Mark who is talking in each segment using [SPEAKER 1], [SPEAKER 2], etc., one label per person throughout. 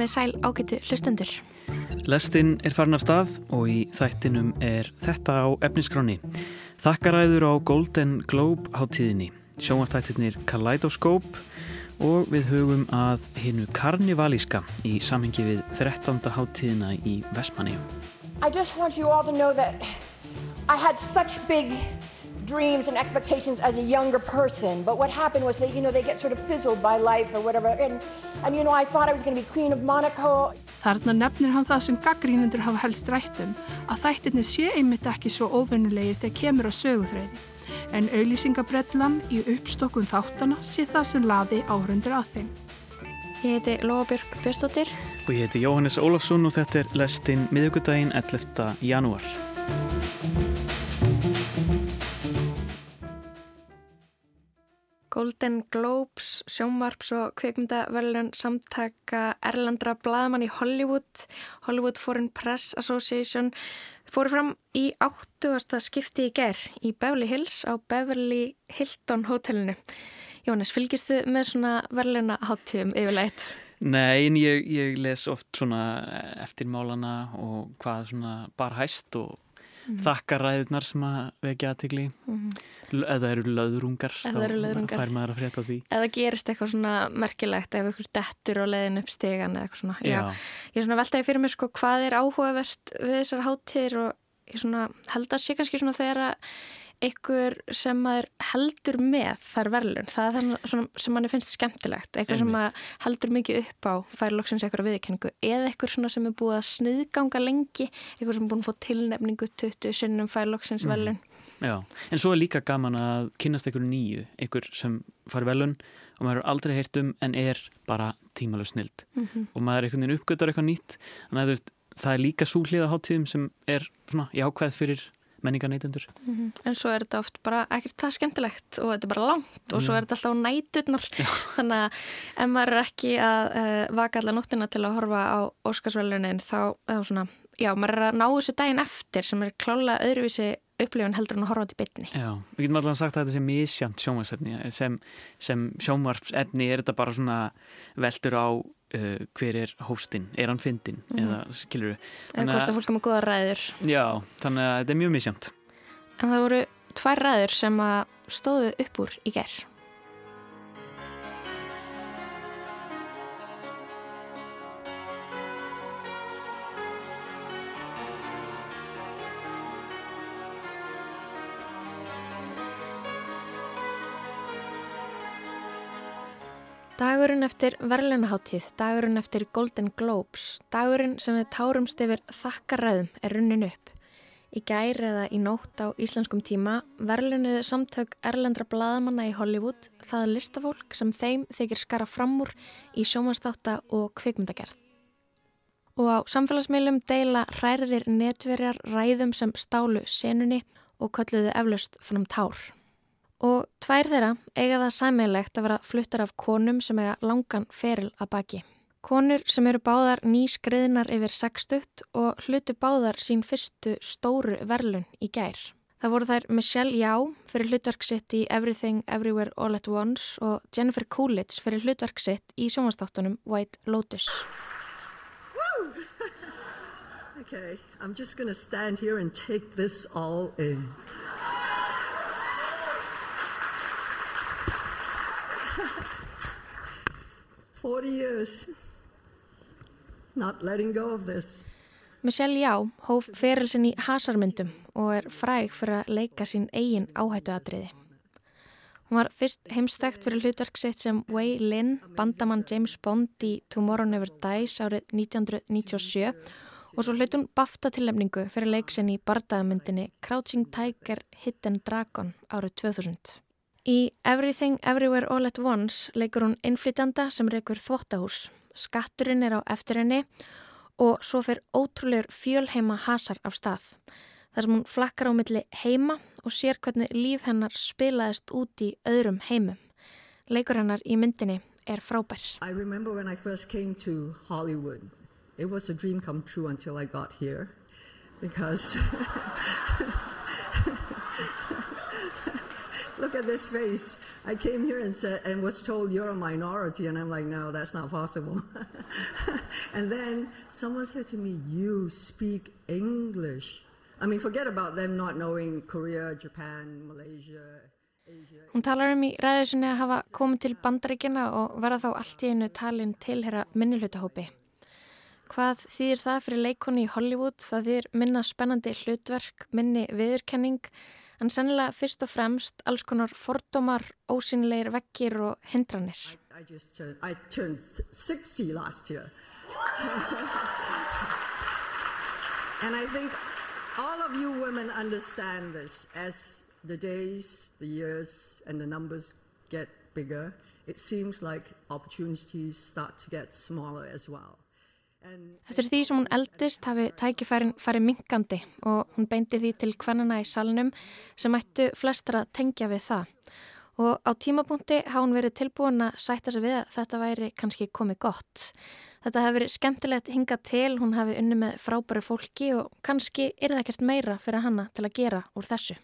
[SPEAKER 1] Komið sæl ágættu hlustendur.
[SPEAKER 2] Lestinn er farin af stað og í þættinum er þetta á efniskráni. Þakkaræður á Golden Globe hátíðinni, sjónastættirnir Kaleidoscope og við hugum að hinnu karnivalíska í samhengi við 13. hátíðina í Vestmanniðum.
[SPEAKER 3] I just want you all to know that I had such big dreams and expectations as a younger person, but what happened was that, you know, they get sort of fizzled by life or whatever, and, and you know, I thought I was going to be Queen of Monaco.
[SPEAKER 4] Þarna nefnir hann það sem gaggrínundur hafa helst rættum, að þættirni sé einmitt ekki svo óvennulegir þegar kemur á söguþreyði, en auðlýsingabrellan í uppstokkun þáttana sé það sem laði áhundur að þeim.
[SPEAKER 1] Ég heiti Lóabjörg Björnstóttir.
[SPEAKER 2] Og ég heiti Jóhannes Ólafsson og þetta er lestinn miðugudaginn 11. janúar.
[SPEAKER 1] Golden Globes, sjónvarps og kveikmyndaverðlun samtaka Erlandra Blaðmann í Hollywood, Hollywood Foreign Press Association, fóru fram í áttuasta skipti í ger í Beverly Hills á Beverly Hilton hotellinu. Jónas, fylgist þið með svona verðluna háttíðum yfirleitt?
[SPEAKER 2] Nei, en ég, ég les oft svona eftirmálana og hvað svona bar hæst og mm. þakkaræðunar sem að vekja aðtegli mm. Eða eru löðrungar
[SPEAKER 1] eða eru löðrungar
[SPEAKER 2] fær maður að frétta því
[SPEAKER 1] eða gerist eitthvað svona merkilegt ef ykkur dettur og leiðin upp stegan eða eitthvað svona Já. Já. ég svona veltaði fyrir mig sko hvað er áhugaverst við þessar háttir og ég svona held að sé kannski svona þegar að einhver sem maður heldur með fær verðlun, það er það sem manni finnst skemmtilegt, einhver sem maður heldur mikið upp á fær loksins eitthvað viðkenningu eða einhver sem er búið að sniðganga lengi, einhver sem er búið að fá tilnefningu 20 sinnum fær loksins mhm. verðlun mm.
[SPEAKER 2] Já, en svo er líka gaman að kynast einhverju nýju, einhver sem fær verðlun og maður er aldrei heyrt um en er bara tímalög snild. Mm -hmm. og maður er einhvern veginn uppgötar eitthvað nýtt. Þannig að veist, það er líka súliða háttíðum sem er svona jákvæð fyrir menningarneytendur. Mm
[SPEAKER 1] -hmm. En svo er þetta oft bara ekkert það skemmtilegt og þetta er bara langt og svo er þetta alltaf næturnar. Þannig að ef maður er ekki að uh, vaka allar nóttina til að horfa á Óskarsvæljunin þá, þá svona, já, maður er að ná þessu daginn eftir sem er klálega öðruvísi upplifun heldur en að horfa í bytni
[SPEAKER 2] Já, við getum alltaf sagt að þetta sé misjant sjónvarsefni sem, sem sjónvarsefni er þetta bara svona veldur á Uh, hver er hóstinn, er hann fyndinn? Mm eða skilur við
[SPEAKER 1] eða hvort að fólk er með goða ræður.
[SPEAKER 2] Já, þannig að þetta er mjög misjönd
[SPEAKER 1] en það voru tvær ræður sem að stóðu upp úr í gerð Dagurinn eftir verðlunaháttíð, dagurinn eftir Golden Globes, dagurinn sem við tárumst yfir þakkaræðum er runnin upp. Í gæri eða í nótt á íslenskum tíma verðlunuðu samtök erlendra bladamanna í Hollywood það listafólk sem þeim þykir skara fram úr í sjómanstáta og kvikmyndagerð. Og á samfélagsmiðlum deila hræðir netverjar ræðum sem stálu senunni og kölluðu eflaust fram tár. Og tvær þeirra eiga það sæmiðlegt að vera fluttar af konum sem eiga langan feril að baki. Konur sem eru báðar nýskriðnar yfir 60 og hlutu báðar sín fyrstu stóru verlun í gær. Það voru þær Michelle Yeoh fyrir hlutverk sitt í Everything Everywhere All at Once og Jennifer Coolidge fyrir hlutverk sitt í sjómanstáttunum White Lotus.
[SPEAKER 5] Okay, I'm just gonna stand here and take this all in. 40 years not letting go of this.
[SPEAKER 1] Michelle Já hóf ferilsinn í hasarmyndum og er fræg fyrir að leika sín eigin áhættuatriði. Hún var fyrst heimstækt fyrir hlutverk sitt sem Wei Lin, bandamann James Bond í Tomorrow Never Dies árið 1997 og svo hlaut hún bafta tillemningu fyrir leiksinn í bardagamyndinni Crouching Tiger, Hidden Dragon árið 2000. Í Everything Everywhere All at Once leikur hún innflytjanda sem reikur þvóttahús. Skatturinn er á eftir henni og svo fyrir ótrúlegur fjölheima hasar af stað. Þar sem hún flakkar á milli heima og sér hvernig líf hennar spilaðist út í öðrum heimum. Leikur hennar í myndinni er frábær.
[SPEAKER 5] I remember when I first came to Hollywood. It was a dream come true until I got here because look at this face. I came here and said and was told you're a minority, and I'm like, no, that's not possible. and then someone said to me, you speak English. I mean, forget about them not knowing Korea, Japan, Malaysia.
[SPEAKER 1] Hún talar um í ræðisunni að hafa komið til bandaríkina og verða þá allt í einu talin tilhera minnihlutahópi. Hvað þýðir það fyrir leikonni í Hollywood? Það þýðir minna spennandi hlutverk, minni viðurkenning, en sennilega fyrst og fremst alls konar fordómar, ósynleir vekkir og hindranir.
[SPEAKER 5] I, I just turned, I turned 60 last year. and I think all of you women understand this as the days, the years, and the numbers get bigger. It seems like opportunities start to get smaller as well.
[SPEAKER 1] Eftir því sem hún eldist hafi tækifærin farið minkandi og hún beindi því til hvernana í salnum sem ættu flestra tengja við það. Og á tímapunkti hafa hún verið tilbúin að sætta sig við að þetta væri kannski komið gott. Þetta hefði verið skemmtilegt hingað til, hún hafi unni með frábæru fólki og kannski er það ekkert meira fyrir hanna til að gera úr þessu.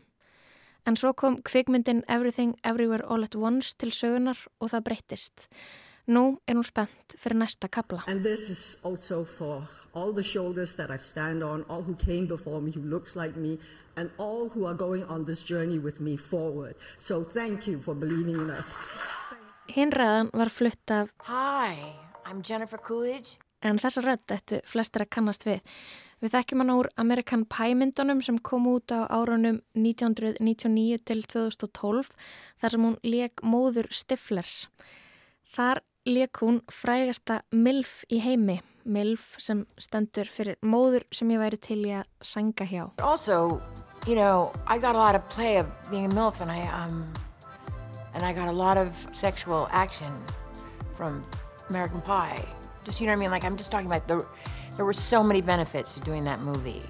[SPEAKER 1] En svo kom kvikmyndin Everything Everywhere All at Once til sögunar og það breytist. Nú er hún spennt fyrir næsta kabla.
[SPEAKER 5] And this is also for all the shoulders that I've stand on, all who came before me, who looks like me, and all who are going on this journey with me forward. So thank you for believing in us.
[SPEAKER 1] Hinræðan var flutt af
[SPEAKER 3] Hi, I'm Jennifer Coolidge.
[SPEAKER 1] en þessa rödd ættu flestir að kannast við. Við þekkjum hann úr American Pie myndunum sem kom út á árunum 1999 til 2012 þar sem hún leik móður Stiflers. Þar leik hún frægasta MILF í heimi, MILF sem stendur fyrir móður sem ég væri til í að sanga hjá.
[SPEAKER 3] Also, you know, I got a lot of play of being a MILF and I um and I got a lot of sexual action from American Pie. Just you know what I mean? Like I'm just talking about the there were so many benefits to doing that movie.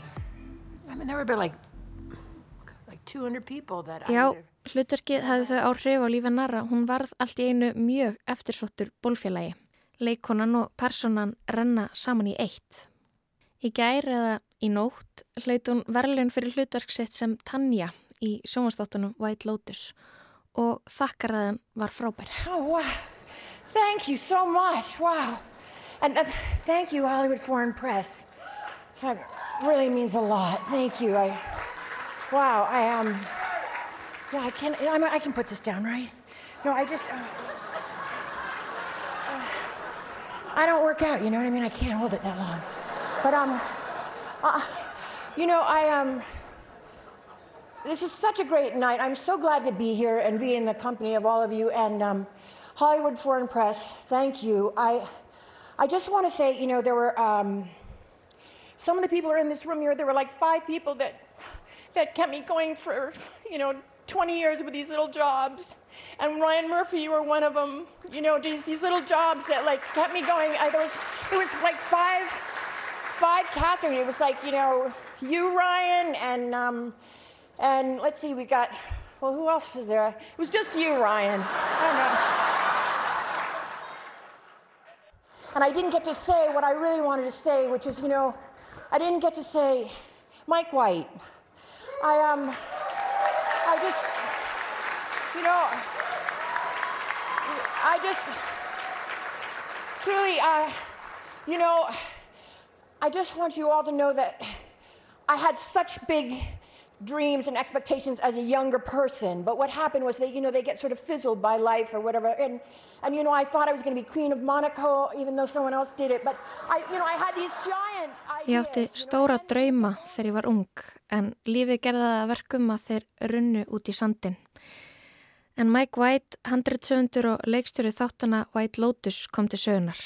[SPEAKER 3] I mean there were about like like 200 people that I
[SPEAKER 1] Já,
[SPEAKER 3] would-
[SPEAKER 1] hlutverkið hefði þau áhrif á lífi narra. Hún varð allt í einu mjög eftirsóttur bólfélagi. Leikonan og personan renna saman í eitt. Í gær eða í nótt hlaut hún verðlun fyrir hlutverk sitt sem Tanja í sjónvastáttunum White Lotus og þakkaræðan var frábær.
[SPEAKER 3] Oh, wow. Thank you so much. Wow. And uh, thank you, Hollywood Foreign Press. That really means a lot. Thank you. I, wow, I Um, yeah, I can, I, I can put this down, right? No, I just, uh, uh, I don't work out, you know what I mean? I can't hold it that long. But, um, uh, you know, I, um, this is such a great night. I'm so glad to be here and be in the company of all of you. And um, Hollywood Foreign Press, thank you. I, I just want to say, you know, there were um, some of the people are in this room here. There were like five people that that kept me going for, you know, 20 years with these little jobs. And Ryan Murphy, you were one of them. You know, these these little jobs that like kept me going. I, there was it was like five five Catherine. It was like you know you Ryan and um, and let's see, we got well, who else was there? It was just you, Ryan. I. And I didn't get to say what I really wanted to say, which is, you know, I didn't get to say Mike White. I um, just, you know, I just truly, I, you know, I just want you all to know that I had such big dreams and expectations as a younger person. But what happened was they, you know, they get sort of fizzled by life or whatever. And, and you know, I thought I was going to be Queen of Monaco, even though someone else did it. But I, you know, I had these giant
[SPEAKER 1] Ég
[SPEAKER 3] ideas.
[SPEAKER 1] átti
[SPEAKER 3] you know,
[SPEAKER 1] stóra drauma þegar ég var ung en lífið gerði það að verkum að þeir runnu út í sandin. En Mike White, handritsöfundur og leikstjóri þáttana White Lotus kom til sögunar.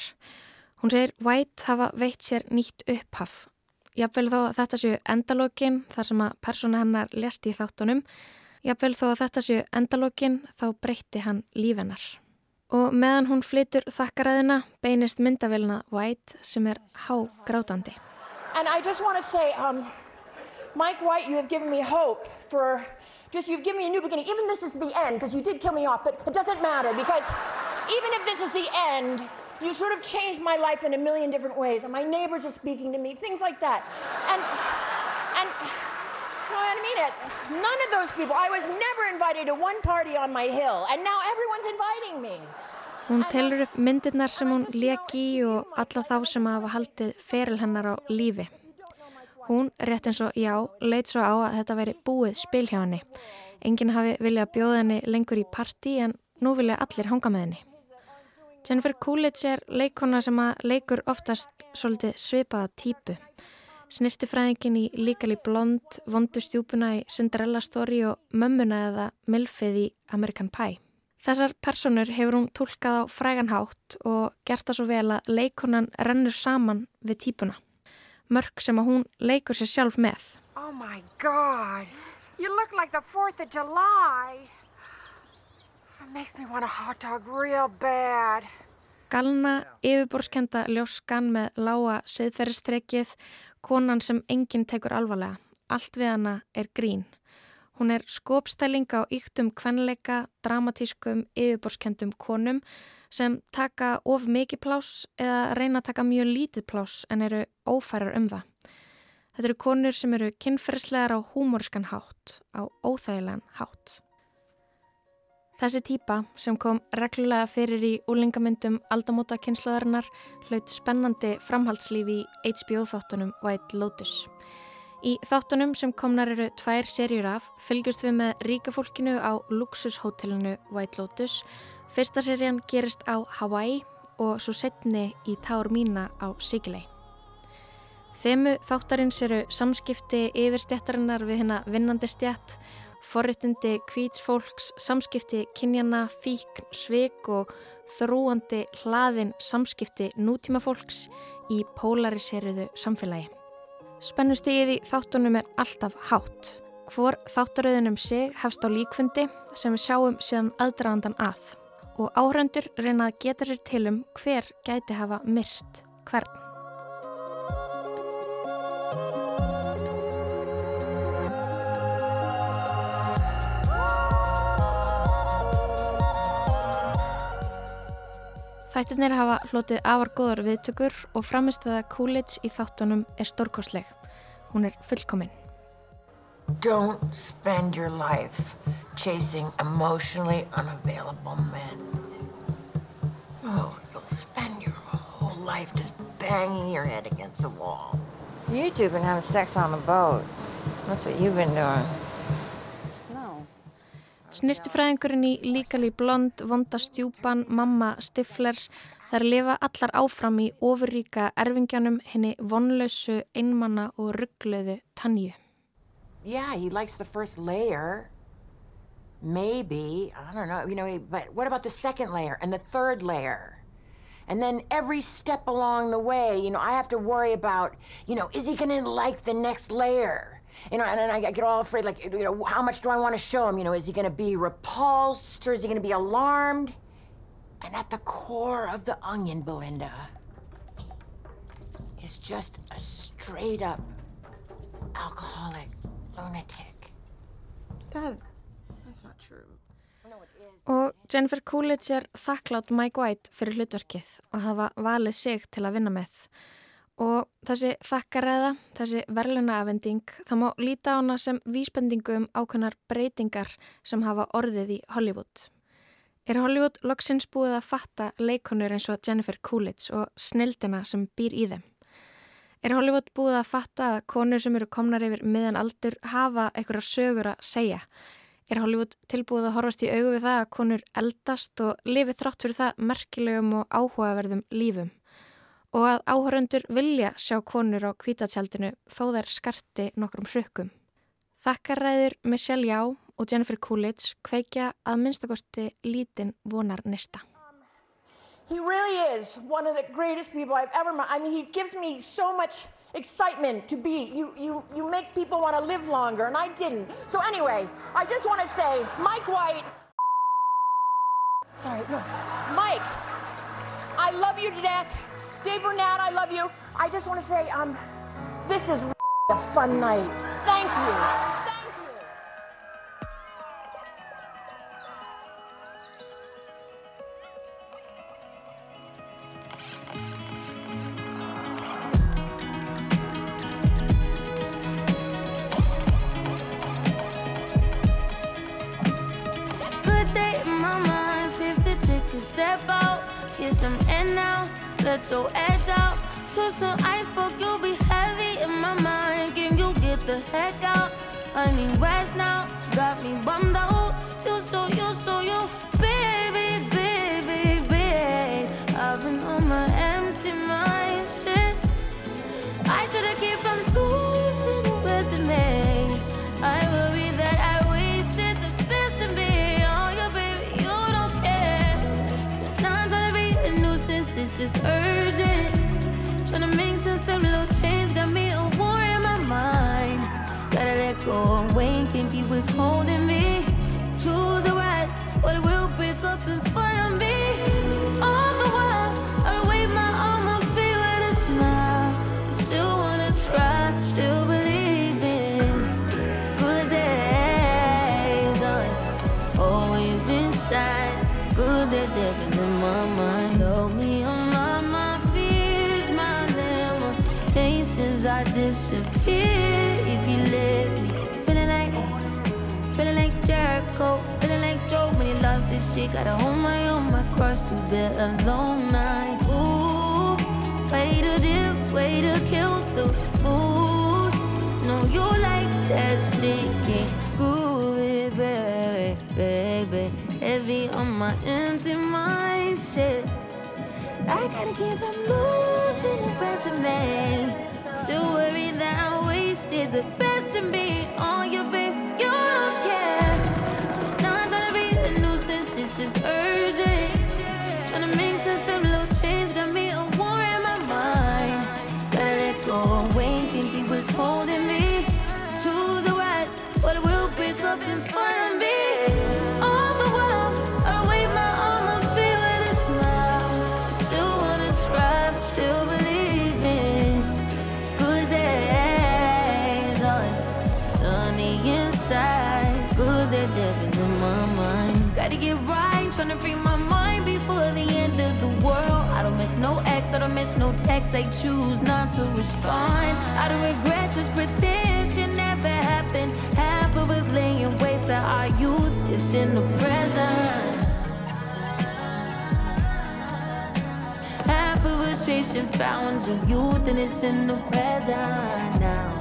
[SPEAKER 1] Hún segir White hafa veitt sér nýtt upphaf. Jafnvel þó að þetta séu endalókin þar sem að persóna hennar lesti í þáttunum. Jafnvel þó að þetta séu endalókin þá breytti hann lífennar. Og meðan hún flytur þakkaræðina beinist myndavélina White sem er hágrátandi.
[SPEAKER 3] And I just want to say, um, Mike White, you have given me hope for just, you've given me a new beginning. Even this is the end, because you did kill me off, but it doesn't matter, because even if this is the end, you sort of changed my life in a million different ways. And my neighbors are speaking to me, things like that. And, and, No, I mean it. None of those people. I was never invited to one party on my hill, and now everyone's inviting me.
[SPEAKER 1] Hún telur upp myndirnar sem hún leki í og alla þá sem hafa haldið feril hennar á lífi. Hún, rétt eins og já, leit svo á að þetta veri búið spil hjá henni. Enginn hafi viljað bjóða henni lengur í partí en nú vilja allir hanga með henni. Jennifer Coolidge er leikona sem að leikur oftast svolítið svipaða típu. Snirtifræðingin í Líkali Blond, Vondustjúpuna í Cinderella Story og Mömmuna eða Milfið í American Pie. Þessar personur hefur hún tólkað á fræganhátt og gert það svo vel að leikonan rennur saman við típuna. Mörg sem að hún leikur sér sjálf með.
[SPEAKER 3] Oh my God. You look like the 4th of July. It makes me want a hot dog real bad.
[SPEAKER 1] Galna, yfirborskenda ljóskan með lága siðferðistrekið, konan sem enginn tekur alvarlega. Allt við hana er grín. Hún er skopstæling á yktum kvenleika, dramatískum, yfirborskendum konum sem taka of mikið plás eða reyna að taka mjög lítið plás en eru ófærar um það. Þetta eru konur sem eru kynferðslegar á húmoriskan hátt, á óþægilegan hátt. Þessi típa sem kom reglulega fyrir í úlingamyndum aldamóta kynnslóðarinnar hlaut spennandi framhaldslífi í HBO þáttunum White Lotus. Í þáttunum sem komnar eru tvær serjur af fylgjast við með ríkafólkinu á luxushotellinu White Lotus. Fyrsta serjan gerist á Hawaii og svo setni í Taur Mína á Sigilei. Þemu þáttarins eru samskipti yfirstjættarinnar við hérna vinnandi stjætt, forritindi kvítsfólks, samskipti kynjana, fíkn, sveik og þrúandi hlaðin samskipti nútímafólks í polariseriðu samfélagi. Spennustígið í þáttunum er alltaf hátt. Hvor þáttaröðunum sig hefst á líkfundi sem við sjáum síðan aðdraðandan að og áhrendur reyna að geta sér til um hver gæti hafa myrt hvern. Þættirnir hafa hlotið afar góðar viðtökur og framistaða Coolidge í þáttunum er stórkosleg. Hún er fullkominn.
[SPEAKER 3] Don't spend your life chasing emotionally unavailable men. Oh, you'll spend your whole life just banging your head against the wall.
[SPEAKER 6] You two been having sex on the boat. That's what you've been doing.
[SPEAKER 1] Snirtifræðingurinn í líkali blond, vonda stjúpan, mamma, stiflers, þær lifa allar áfram í ofurríka erfingjanum henni vonlausu, einmanna og ruggluðu tannju.
[SPEAKER 3] Yeah, he likes the first layer. Maybe, I don't know, you know, but what about the second layer and the third layer? And then every step along the way, you know, I have to worry about, you know, is he gonna like the next layer? You know, and then I get all afraid, like, you know, how much do I want to show him? You know, is he going to be repulsed or is he going to be alarmed? And at the core of the onion, Belinda, is just a straight up alcoholic lunatic.
[SPEAKER 6] God, that's not true.
[SPEAKER 1] Og Jennifer Coolidge er þakklátt Mike White fyrir hlutverkið og hafa valið sig til að vinna með. Og þessi þakkaræða, þessi verðlunaafending, það má líta á hana sem vísbendingu um ákveðnar breytingar sem hafa orðið í Hollywood. Er Hollywood loksins búið að fatta leikonur eins og Jennifer Coolidge og snildina sem býr í þeim? Er Hollywood búið að fatta að konur sem eru komnar yfir miðan aldur hafa einhverja sögur að segja? Er Hollywood tilbúið að horfast í augu við það að konur eldast og lifi þrátt fyrir það merkilegum og áhugaverðum lífum? Og að áhöröndur vilja sjá konur á kvítatjaldinu þó þær skarti nokkrum hrukkum. Þakkaræður Michelle Yao og Jennifer Coolidge kveikja að minnstakosti lítinn vonar nesta.
[SPEAKER 3] He really is one of the greatest people I've ever met. I mean, he gives me so much excitement to be. You, you, you make people want to live longer, and I didn't. So anyway, I just want to say, Mike White. Sorry, no, Mike. I love you to death. Dave Burnett, I love you. I just want to say, um, this is a fun night. Thank you. Thank you.
[SPEAKER 7] Good day in my mind, to take a step out, get some air now let your edge out. To some iceberg, you'll be heavy in my mind. Can you get the heck out? I need rest now, got me bummed out. You so, you so, you, baby, baby, baby. I've been on my empty mind, this earth. Shit. Gotta hold my own, my cross to bear a long night. Ooh, way to dip, way to kill the mood. No, you like that shit, can't groove baby, baby. Heavy on my empty mind, shit. I gotta keep from losing the rest of me. Still worried that I wasted the best no ex, I don't miss no text. I choose not to respond. I don't regret, just pretend shit never happened. Half of us laying waste to our youth is in the present. Half of us chasing fountains of youth and it's in the present now.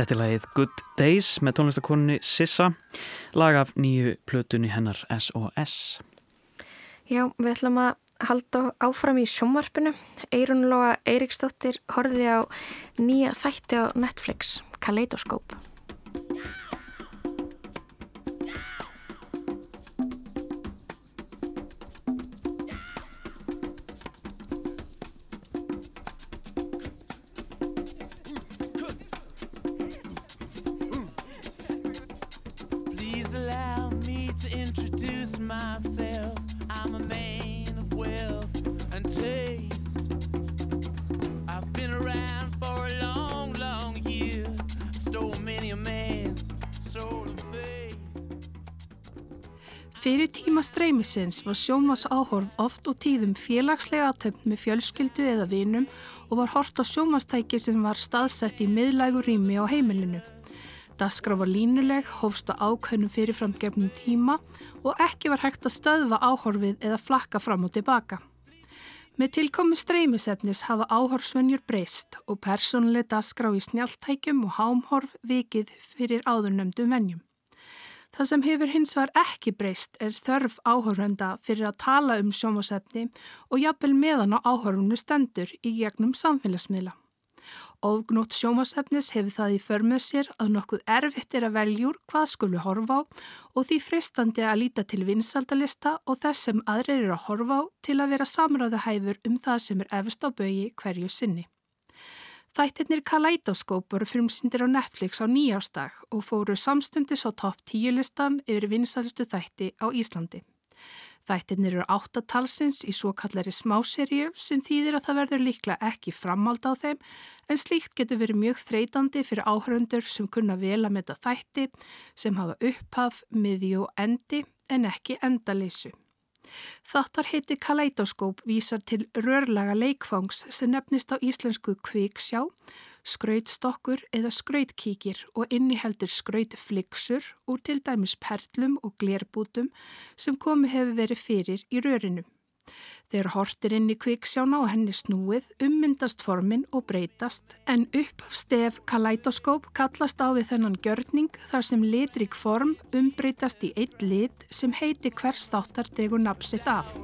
[SPEAKER 2] Þetta er lagið Good Days með tónlistakonunni Sissa, lag af nýju plötunni hennar S.O.S.
[SPEAKER 1] Já, við ætlum að halda áfram í sjónvarpinu. Eirun Lóa Eiríksdóttir horfið á nýja þætti á Netflix, Kaleidoskóp.
[SPEAKER 4] Streymisins var sjómas áhorf oft og tíðum félagslega aðtöfn með fjölskyldu eða vinum og var hort á sjómastæki sem var staðsett í miðlægu rými á heimilinu. Daskra var línuleg, hófst á ákveðnum fyrirfram gefnum tíma og ekki var hægt að stöðva áhorfið eða flakka fram og tilbaka. Með tilkomi streymisefnis hafa áhorfsvenjur breyst og persónuleg daskra í snjáltækjum og hámhorf vikið fyrir áðurnemdum venjum. Það sem hefur hins var ekki breyst er þörf áhörfenda fyrir að tala um sjómasefni og jafnvel meðan á áhörfunu stendur í gegnum samfélagsmiðla. Ógnótt sjómasefnis hefur það í förmið sér að nokkuð erfitt er að veljúr hvað skulu horfa á og því fristandi að líta til vinsaldalista og þess sem aðrir eru að horfa á til að vera samráðu hæfur um það sem er efst á bögi hverju sinni. Þættirnir Kaleidoskóp voru frumsyndir á Netflix á nýjástag og fóru samstundis á topp tíu listan yfir vinsalistu þætti á Íslandi. Þættirnir eru áttatalsins í svo kallari smáserju sem þýðir að það verður líklega ekki framald á þeim en slíkt getur verið mjög þreytandi fyrir áhörundur sem kunna vel að metta þætti sem hafa upphaf, miði og endi en ekki endaleysu. Þáttar heiti Kaleidoskóp vísar til rörlaga leikfangs sem nefnist á íslensku kviksjá, skrautstokkur eða skrautkíkir og inniheldur skrautfliksur úr til dæmis perlum og glerbútum sem komi hefur verið fyrir í rörinu. Þegar hortir inn í kviksjána og henni snúið ummyndast formin og breytast en upp af stef kalætoskóp kallast á við þennan gjörning þar sem litrik form umbreytast í eitt lit sem heiti hvers þáttar degur napsitt af.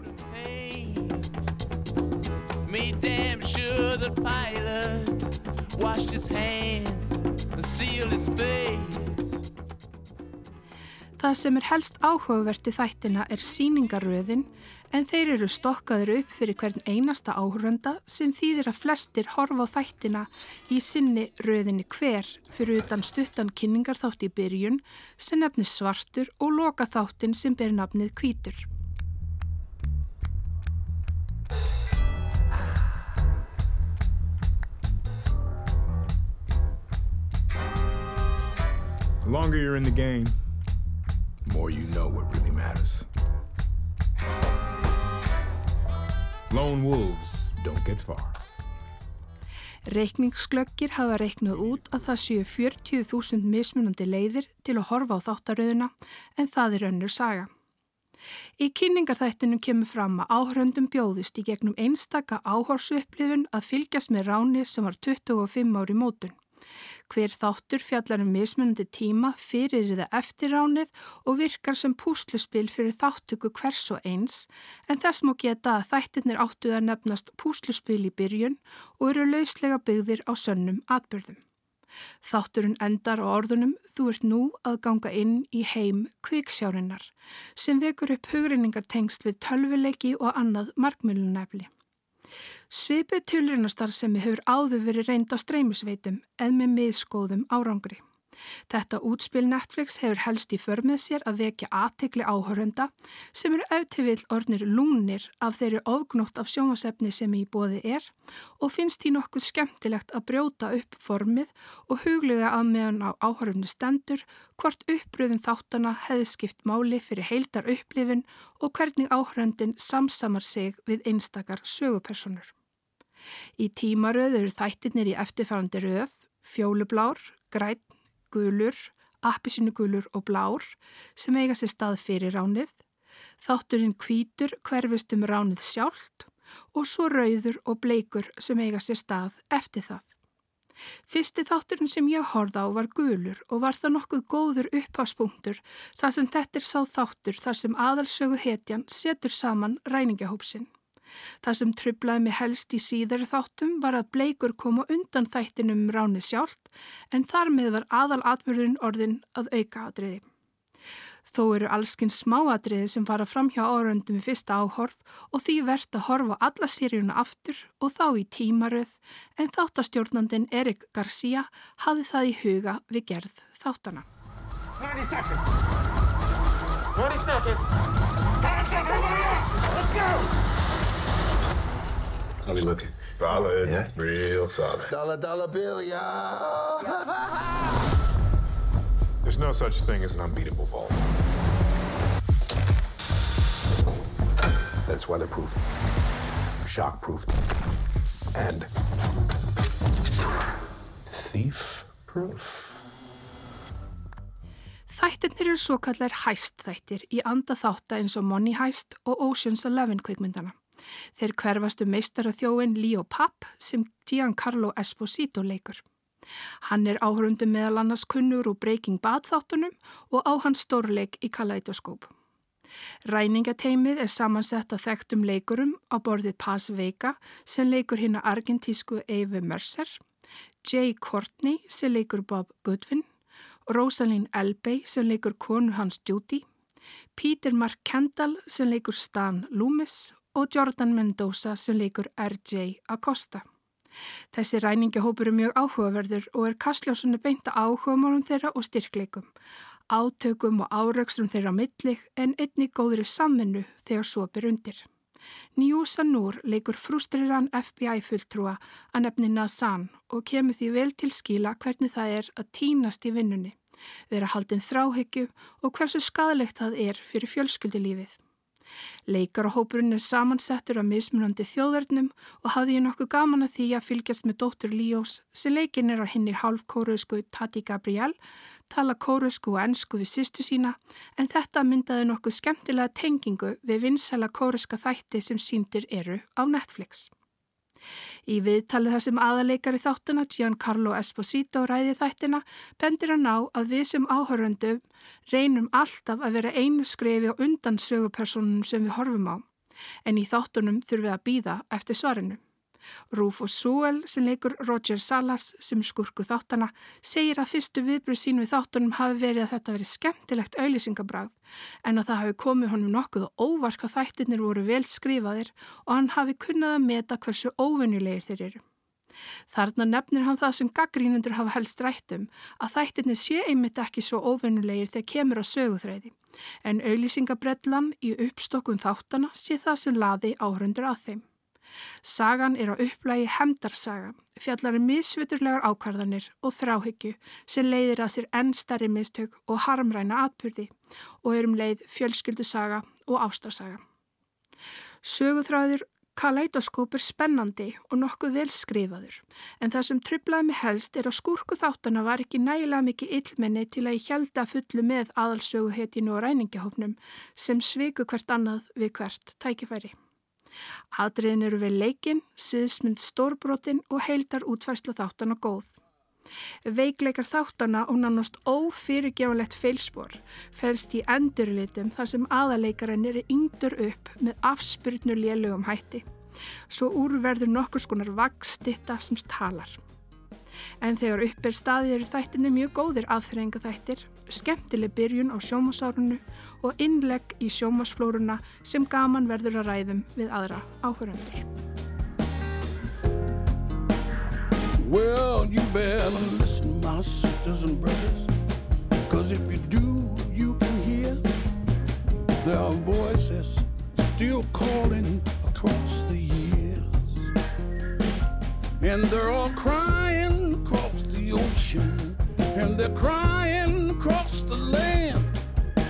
[SPEAKER 4] Það sem er helst áhugaverti þættina er síningaröðin en þeir eru stokkaður upp fyrir hvern einasta áhörenda sem þýðir að flestir horfa á þættina í sinni röðinni hver fyrir utan stuttan kynningarþátt í byrjun sem nefnir svartur og loka þáttin sem ber nafnið kvítur.
[SPEAKER 8] The longer you're in the game, the more you know what really matters. Lone wolves don't get far.
[SPEAKER 4] Reykningsglöggir hafa reiknað út að það séu 40.000 mismunandi leiðir til að horfa á þáttaröðuna en það er önnur saga. Í kynningarþættinum kemur fram að áhöröndum bjóðist í gegnum einstaka áhorsu upplifun að fylgjast með ráni sem var 25 ári mótun. Hver þáttur fjallar um mismunandi tíma fyrir eða eftir ránið og virkar sem púsluspil fyrir þáttöku hvers og eins en þess má geta að þættirnir áttuð að nefnast púsluspil í byrjun og eru lauslega byggðir á sönnum atbyrðum. Þátturinn endar á orðunum þú ert nú að ganga inn í heim kviksjárinnar sem vekur upp hugreiningartengst við tölvuleiki og annað markmjölunefli. Svipið tilrunastarfsemi hefur áður verið reynd á streymisveitum en með miðskóðum árangri. Þetta útspil Netflix hefur helst í förmið sér að vekja aðtekli áhörunda sem eru eftirvill ornir lúnir af þeirri ofgnótt af sjómasefni sem í bóði er og finnst því nokkuð skemmtilegt að brjóta upp formið og huglega að meðan á áhörundu stendur hvort uppröðin þáttana hefði skipt máli fyrir heildar upplifin og hvernig áhörundin samsamar sig við einstakar sögupersonur. Í tímaröð eru þættirnir í eftirfærandi röð, fjólublár, græn, gulur, appisinugulur og blár sem eiga sér stað fyrir ránið, þátturinn kvítur hverfist um ránið sjálft og svo rauður og bleikur sem eiga sér stað eftir það. Fyrsti þátturinn sem ég horða á var gulur og var það nokkuð góður uppháspunktur þar sem þetta er sá þáttur þar sem aðalsögu hetjan setur saman ræningahópsinn. Það sem trublaði mig helst í síðari þáttum var að bleikur koma undan þættinum um ráni sjálft en þar með var aðal atbyrðun orðin að auka atriði. Þó eru allskinn smáatriði sem fara fram hjá áröndum í fyrsta áhorf og því verðt að horfa alla sériuna aftur og þá í tímaröð en þáttastjórnandin Erik Garcia hafði það í huga við gerð þáttana.
[SPEAKER 9] 90 seconds! 20 seconds! 10 seconds! Let's go!
[SPEAKER 8] How we looking? Solid.
[SPEAKER 9] Yeah.
[SPEAKER 8] Real solid.
[SPEAKER 9] Dollar, dollar bill, y'all.
[SPEAKER 8] There's no such thing as an unbeatable vault. it's weatherproof, shockproof, and thief-proof.
[SPEAKER 4] Þættirnir eru svo kallar hæst þættir í anda þátta eins og Money Heist og Ocean's Eleven kvikmyndana. Þeir hverfastu meistara þjóin Leo Papp sem Giancarlo Esposito leikur. Hann er áhörundum meðal annars kunnur úr Breaking Bad þáttunum og á hans stórleik í Kaleidoskóp. Ræningateimið er samansett að þekktum leikurum á borðið Paz Vega sem leikur hinn að argentísku Eve Mercer, Jay Courtney sem leikur Bob Goodwin Rosalind Elbey sem leikur konu hans Judy, Peter Mark Kendall sem leikur Stan Loomis og Jordan Mendoza sem leikur R.J. Acosta. Þessi ræningahópur er mjög áhugaverður og er kastljásunni beinta áhugamálum þeirra og styrkleikum, átökum og áraugsrum þeirra millig en einni góðri samvinnu þegar svo byr undir. Njúsa Núr leikur frustriran FBI-fulltrúa að nefni Nazan og kemur því vel til skíla hvernig það er að týnast í vinnunni, vera haldinn þráhyggju og hversu skadalegt það er fyrir fjölskyldilífið. Leikarahópurinn er samansettur af mismunandi þjóðverðnum og hafði ég nokkuð gaman að því að fylgjast með dóttur Líós sem leikin er á henni hálfkóruðsku Tati Gabriel, tala kóruðsku og ennsku við sýstu sína en þetta myndaði nokkuð skemmtilega tengingu við vinsæla kóruðska þætti sem síndir eru á Netflix. Í viðtalið þar sem aðaleikari þáttuna Giancarlo Esposito ræði þættina bendir hann á að við sem áhöröndu reynum alltaf að vera einu skrefi og undan sögupersonum sem við horfum á en í þáttunum þurfum við að býða eftir svarinu. Rufus Sewell sem leikur Roger Salas sem skurku þáttana segir að fyrstu viðbröð sín við þáttunum hafi verið að þetta verið skemmtilegt auðlýsingabræð en að það hafi komið honum nokkuð og óvark að þættirnir voru vel skrifaðir og hann hafi kunnað að meta hversu óvenjulegir þeir eru. Þarna nefnir hann það sem gaggrínundur hafa helst rættum að þættirnir sé einmitt ekki svo óvennulegir þegar kemur á söguþræði en auðlýsingabrellan í uppstokkun þáttana sé það sem laði áhrundur að þeim. Sagan er á upplægi hemdarsaga, fjallar um misviturlegar ákvarðanir og þráhyggju sem leiðir að sér enn starri mistök og harmræna atbyrði og er um leið fjölskyldusaga og ástarsaga. Söguþráður Kaleidoskóp er spennandi og nokkuð vel skrifaður en það sem trublaði mig helst er að skúrku þáttana var ekki nægilega mikið illmenni til að ég held að fullu með aðalsöguhetinu og ræningahópnum sem sviku hvert annað við hvert tækifæri. Atriðin eru við leikin, sviðsmynd stórbrotin og heildar útfærsla þáttana góð. Veikleikar þáttana og nánast ófyrirgevanlegt feilspor fælst í endurlitum þar sem aðaleikarin eru yngdur upp með afspyrnu lélögum hætti. Svo úrverður nokkur skonar vagstitta sem talar. En þegar upp er staðið eru þættinni mjög góðir aðþrenga þættir, skemmtileg byrjun á sjómasárunu og innlegg í sjómasflóruna sem gaman verður að ræðum við aðra áhöröndur. Well, you better listen my sisters and brothers Cause if you do, you can hear There are voices still calling across the years And they're all crying across the ocean And they're crying across the land.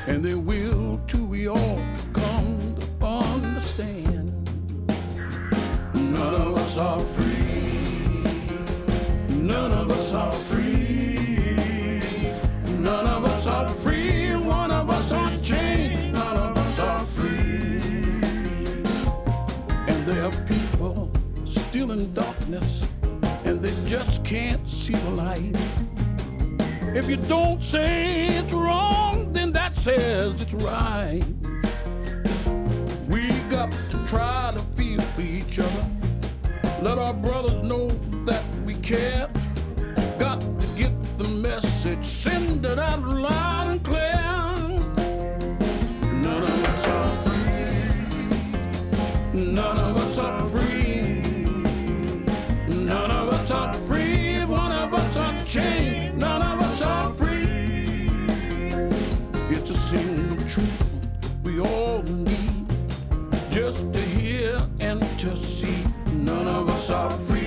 [SPEAKER 4] And they will too we all come to understand. None of us are free. None of us are free. None of us are free. One of us are chained none of us are free. And there are people still in darkness. And they just can't see the light if you don't say it's wrong, then that says it's right. We got to try to feel for each other. Let our brothers know that we care. Got to get the message, send it out loud and clear. None of us are free. None of to see. None of us are free.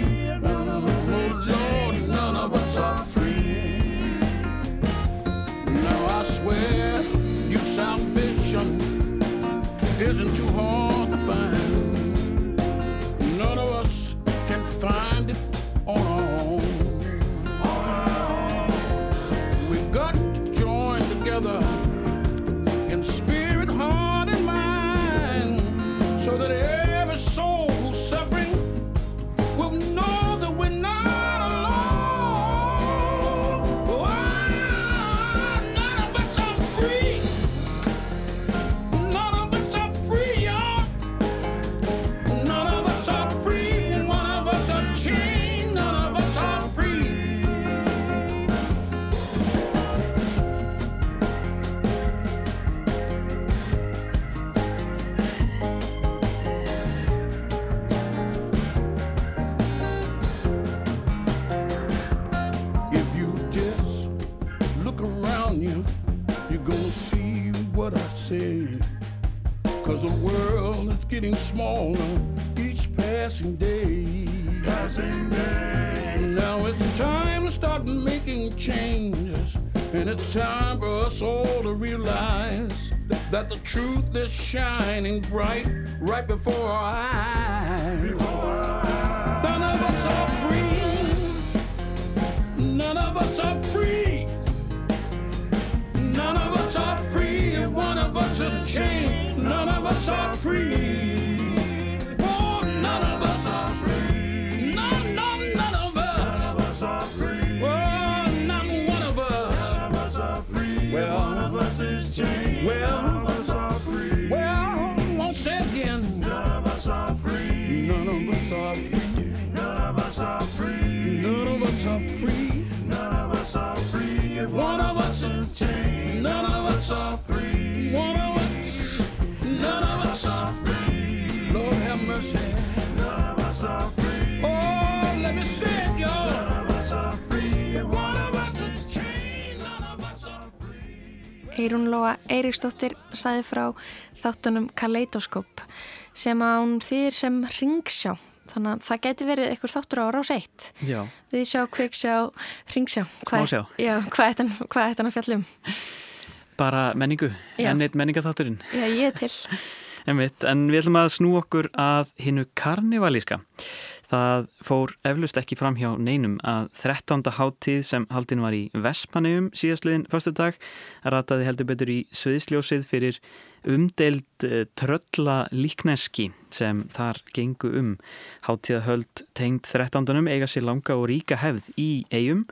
[SPEAKER 10] Say. Cause the world is getting smaller each passing day. Passing day. Now it's time to start making changes. And it's time for us all to realize that the truth is shining bright right before our eyes. None of us are free. None of us are free. None of us are free. One of us is chained. None of us are free. Oh, none of us are free. None, none, none of us. None of us are free. Oh, not one of us. None of us are free. Well, one of us is chained. Well, none of us are free. Well, won't say again. None of us are free. None of us are free. None of us are free. None of us are free. None of us are free. If one of us is chained. None of us are free.
[SPEAKER 1] Eirún Lóa Eiríksdóttir saði frá þáttunum Kaleidoskop sem að hún þýðir sem ringsjá. Þannig að það geti verið eitthvað þáttur á rás eitt.
[SPEAKER 2] Já,
[SPEAKER 1] Við sjá, kviksjá, ringsjá. Hvað er þetta- að fjallum?
[SPEAKER 2] bara menningu, enn eitt menningaþátturinn.
[SPEAKER 1] Já, ég er til.
[SPEAKER 2] Einmitt, en við ætlum að snú okkur að hinnu karnivalíska. Það fór eflust ekki fram hjá neinum að 13. háttíð sem haldin var í Vespaneum síðastliðin förstu dag rataði heldur betur í sviðsljósið fyrir umdeild eh, trölla líkneski sem þar gengu um. Háttíðahöld tengd 13. eiga sér langa og ríka hefð í eigum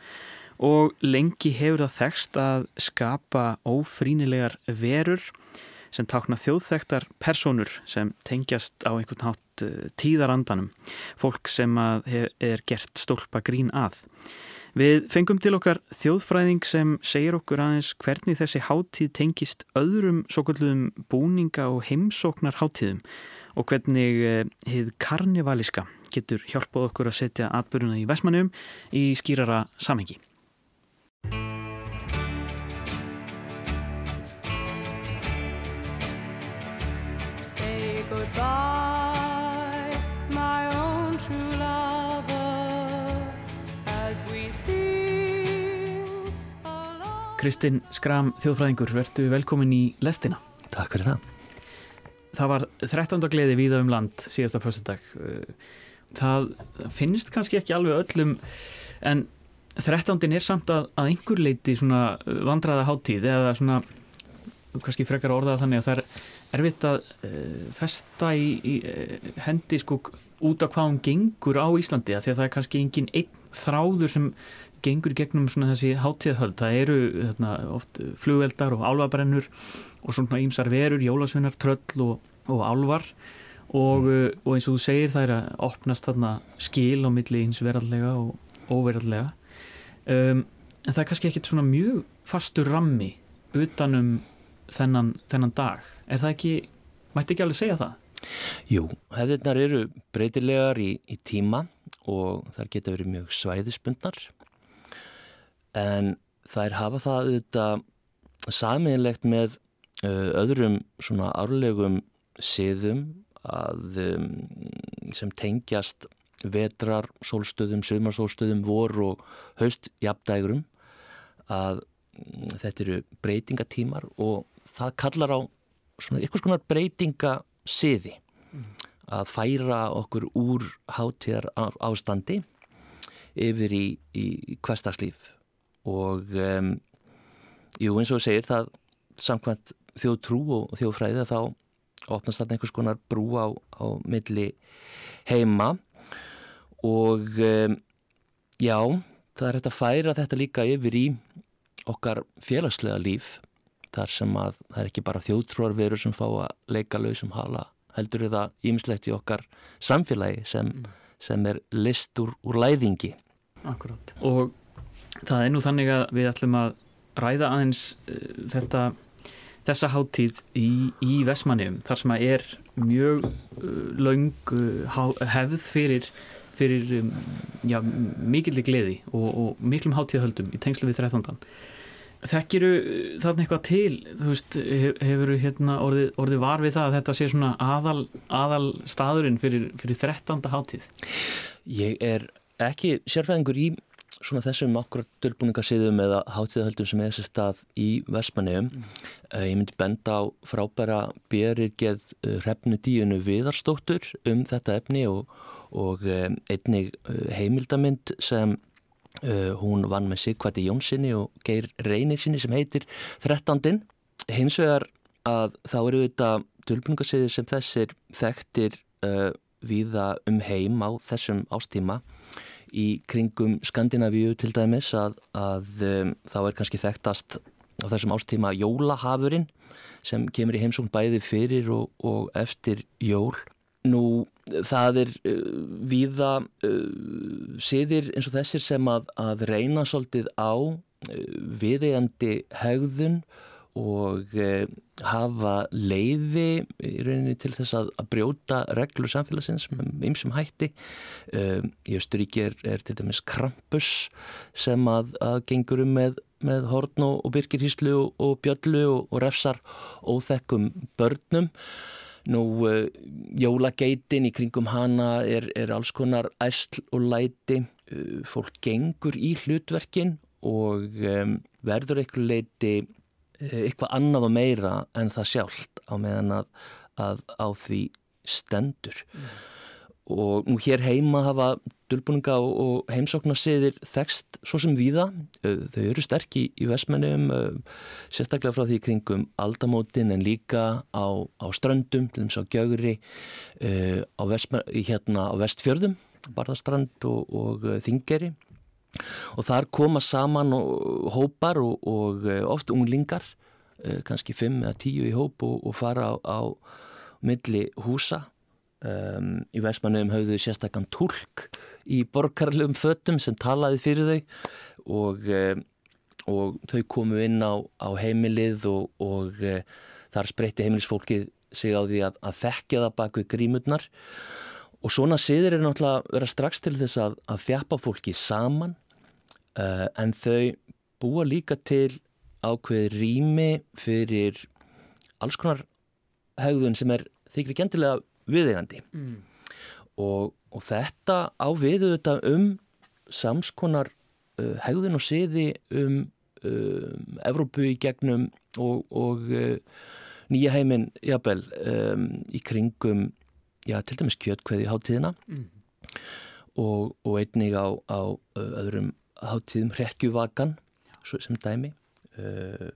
[SPEAKER 2] og lengi hefur það þekst að skapa ófrínilegar verur sem tákna þjóðþektar personur sem tengjast á einhvern hátt uh, tíðarandanum, fólk sem er gert stólpa grín að. Við fengum til okkar þjóðfræðing sem segir okkur aðeins hvernig þessi hátíð tengist öðrum svo kallum búninga og heimsóknar hátíðum og hvernig uh, hið karnivaliska getur hjálpað okkur að setja atbyrjuna í Vestmannum í skýrara samhengi. Kristinn Skram, þjóðfræðingur, verðu velkomin í lestina.
[SPEAKER 11] Takk fyrir það.
[SPEAKER 2] Það var 13. gleði víða um land síðasta fyrstudag. Það finnst kannski ekki alveg öllum en 13. er samt að, að einhver leiti svona vandraða hátíð eða svona kannski frekar að orðaða þannig að það er erfitt að uh, festa í, í uh, hendi sko út af hvað hún gengur á Íslandi að því að það er kannski engin einn þráður sem gengur gegnum svona þessi hátíðahöld. Það eru þarna, oft flugveldar og álfabrennur og svona ímsar verur, jólasveinar, tröll og, og álvar og, uh, og eins og þú segir það er að opnast þarna skil á milli hins verallega og óverallega um, en það er kannski ekkit svona mjög fastur rammi utanum þennan, þennan dag er það ekki, mætti ekki alveg segja það?
[SPEAKER 11] Jú, hefðirnar eru breytilegar í, í tíma og þar geta verið mjög svæðispundnar en þær hafa það auðvitað samiðilegt með öðrum svona árlegum siðum að, sem tengjast vetrar, sólstöðum, sömarsólstöðum, vor og haust jafndægurum að þetta eru breytingatímar og það kallar á svona ykkur skonar breytingasiði að færa okkur úr hátíðar ástandi yfir í, í hverstagslíf og um, jú eins og segir það samkvæmt þjóðtrú og þjóðfræði að þá opnast þarna einhvers konar brú á, á milli heima. Og um, já, það er hægt að færa þetta líka yfir í okkar félagslega líf þar sem að það er ekki bara þjóðtrúarverur sem fá að leika lausum hala heldur er það ímislegt í okkar samfélagi sem, sem er list úr, læðingi
[SPEAKER 2] Akkurát. Og það er nú þannig að við ætlum að ræða aðeins uh, þetta, þessa hátíð í, í Vestmanniðum þar sem að er mjög uh, laung uh, hefð fyrir, fyrir um, já, mikilli gleði og, og miklum hátíðahöldum í tengslu við 13. þekkiru þarna eitthvað til þú veist, hefur hérna orðið, orðið var við það að þetta sé svona aðal, aðal staðurinn fyrir, fyrir 13. hátíð
[SPEAKER 11] Ég er ekki sérfæðingur í svona þessum okkur dölbúningasýðum eða hátíðahöldum sem er þessi stað í Vestmanneum. Mm. Uh, ég myndi benda á frábæra Björgið uh, eh, hrefnu díunu viðarstóttur um þetta efni og, og einnig heimildamind sem hún vann með Sigvæti Jónssoni og Geir Reynisinni sem heitir Þrettandin. Hins vegar að þá eru þetta dölbúningasýðir sem þessir þekktir viða um heim á þessum ástíma í kringum Skandinavíu til dæmis að, að um, þá er kannski þekktast á þessum ástíma jólahafurinn sem kemur í heimsókn bæði fyrir og, og eftir jól. Nú það er uh, viða uh, siðir eins og þessir sem að, að reyna svolítið á uh, viðegandi hegðun og hafa leiði í rauninni til þess að, að brjóta reglu samfélagsins með ymsum hætti. Í Östuríki er, er til dæmis Krampus sem að, að gengur um með, með horn og, og byrkirhíslu og, og bjöllu og, og refsar óþekkum börnum Nú, uh, jólageitin í kringum hana er, er alls konar æsl og læti, uh, fólk gengur í hlutverkin og verður eitthvað leiti Eh, eitthvað annað og meira en það sjálft á meðan að, að á því stendur mm. og nú hér heima hafa dölbúninga og, og heimsóknarsiðir þekst svo sem viða eh, þau eru sterk í, í vestmennum eh, sérstaklega frá því kringum aldamótin en líka á, á ströndum til þess að gjögri á, hérna, á vestfjörðum barðastrand og, og þingeri og þar koma saman hópar og, og eh, oft unglingar eh, kannski 5 eða 10 í hóp og, og fara á, á milli húsa um, í Vestmannum hafðu sérstakann tólk í borgarlegum föttum sem talaði fyrir þau og, um, og þau komu inn á, á heimilið og uh, þar spreytti heimilisfólkið sig á því að, að þekkja það bak við grímurnar. Og svona siður er náttúrulega að vera strax til þess að, að þjapa fólki saman. Uh, en þau búa líka til ákveð rými fyrir alls konar hegðun sem er þykri gentilega viðegandi mm. og, og þetta á viðu þetta um samskonar uh, hegðun og siði um, um Evrópu í gegnum og, og uh, nýja heiminn jafnvel um, í kringum já, til dæmis kjötkveði hátíðina mm. og, og einnig á, á öðrum hátíðum hrekkjuvakan sem dæmi uh,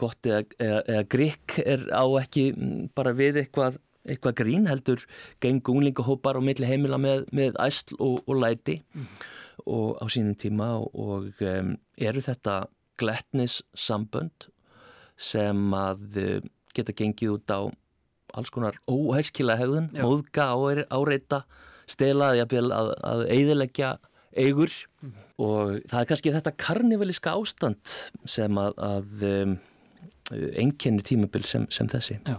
[SPEAKER 11] gott eða, eða, eða grikk er á ekki bara við eitthvað, eitthvað grín heldur geng unglingahópar og milli heimila með, með æsl og, og læti mm. og á sínum tíma og, og um, eru þetta gletnis sambönd sem að uh, geta gengið út á alls konar óhæskila hegðun, móðga, áreita stelaði að, að, að eiðilegja eigur mm. og það er kannski þetta karnivaliska ástand sem að, að um, enkenni tímabil sem, sem þessi.
[SPEAKER 2] Já,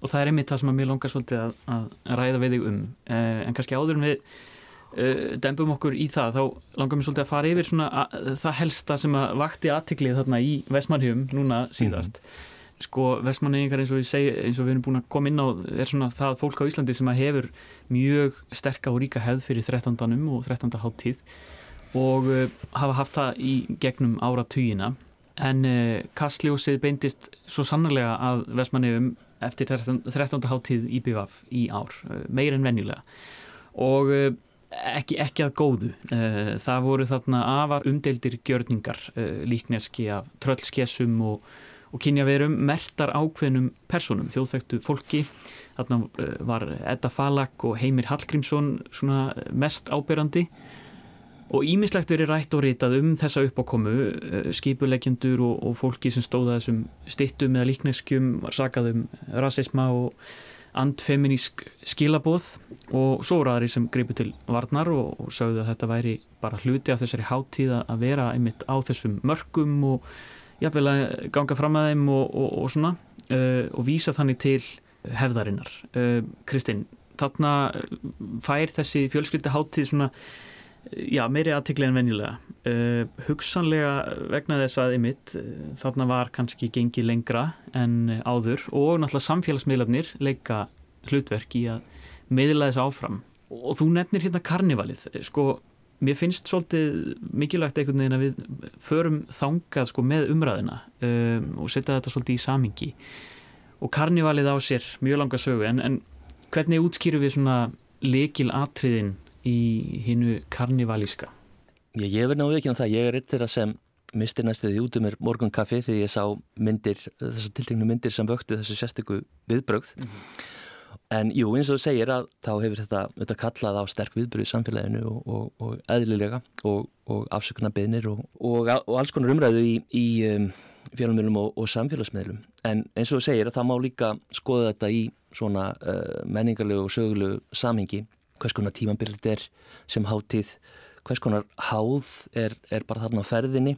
[SPEAKER 2] og það er einmitt það sem að mér longar svolítið að, að ræða við þig um, eh, en kannski áður við eh, dembum okkur í það, þá langar mér svolítið að fara yfir svona að, það helsta sem að vakti aðtiklið þarna í Vestmannhjum núna síðast. Mm sko vestmanningar eins og ég segi eins og við erum búin að koma inn á er svona það fólk á Íslandi sem hefur mjög sterka og ríka hefð fyrir 13. og 13. háttíð og uh, hafa haft það í gegnum áratugina en uh, kastljósið beindist svo sannarlega að vestmanningum eftir 13. 13. háttíð í BVF í ár, uh, meir en venjulega og uh, ekki, ekki að góðu uh, það voru þarna afar umdeildir gjörningar uh, líkneski af tröllskessum og og kynja verum mertar ákveðnum personum, þjóðþægtu fólki. Þarna eh, var Edda Falak og Heimir Hallgrímsson mest ábyrrandi og ímislegt verið rætt og ritað um þessa uppákomu eh, skipuleikjendur og, og fólki sem stóða þessum stittum eða líkneskjum var sakað um rasisma og andfeminísk skilaboð. Og svo aðri sem greipu til varnar og, og sögðu að þetta væri bara hluti af þessari háttíða að vera einmitt á þessum mörgum og jafnvel að ganga fram að þeim og, og, og svona uh, og vísa þannig til hefðarinnar uh, Kristinn, þarna fær þessi fjölskylda hátíð svona Já, meiri aðtikli en venjulega. Uh, hugsanlega vegna þess að ymitt uh, þarna var kannski gengið lengra en áður og náttúrulega samfélagsmiðlarnir leika hlutverk í að miðla þessu áfram. Og þú nefnir hérna karnivalið. Sko, mér finnst svolítið mikilvægt einhvern veginn að við förum þangað sko með umræðina um, og setja þetta svolítið í samingi. Og karnivalið á sér mjög langa sögu en, en hvernig útskýru við svona lekil atriðin í hinnu karnivalíska?
[SPEAKER 11] Ég, ég verði náðu ekki um það, ég er eitt þeirra sem mistir næstuði út um mér morgunkaffi þegar ég sá myndir, þessar tiltegnu myndir sem vöktu þessu sérstöku viðbrögð mm -hmm. En jú, eins og þú segir að þá hefur þetta, þetta kallað á sterk viðbröð í samfélaginu og, og, og eðlilega og, og afsökunarbeðnir og alls konar umræðu í, í um, fjármjölum og samfélagsmiðlum. En eins og þú segir að það má líka skoða þetta í svona uh, menningarlegu og sögulegu samhengi. Hvers konar tímabilið er sem hátíð hvers konar háð er, er bara þarna á ferðinni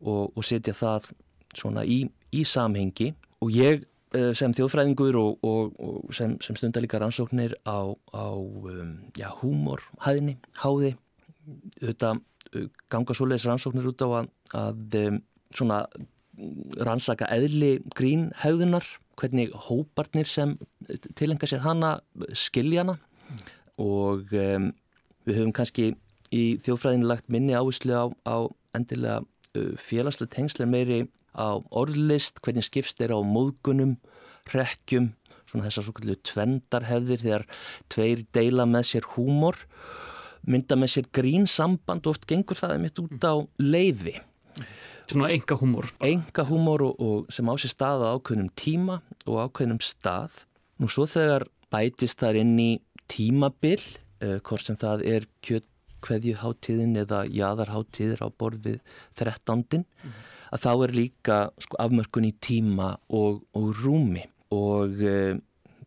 [SPEAKER 11] og, setja það svona í, í samhengi. Og ég sem þjóðfræðingur og, og, og sem, sem stundar líka rannsóknir á, á um, já, húmor, hæðni, háði þetta uh, ganga svoleiðis rannsóknir út á að, að um, svona rannsaka eðli grín hæðunar, hvernig hóparnir sem tilenga sér hana skiljana mm. og um, við höfum kannski í þjófræðinu lagt minni áherslu á, á endilega félagslega tengslega meiri á orðlist, hvernig skipst er á móðgunum, rekkjum, svona þessar svo kallu tvendarhefðir þegar tveir deila með sér húmor, mynda með sér grínsamband og oft gengur það mitt út á leiði.
[SPEAKER 2] Svona enga húmor.
[SPEAKER 11] Enga húmor og, og sem á sér stað á ákveðnum tíma og ákveðnum stað. Nú svo þegar bætist þar inn í tímabill, uh, hvort sem það er kjött kveðjuháttíðin eða jaðarháttíðir á borð við þrettandin mm. Að þá er líka sko, afmörkun í tíma og, og rúmi og e,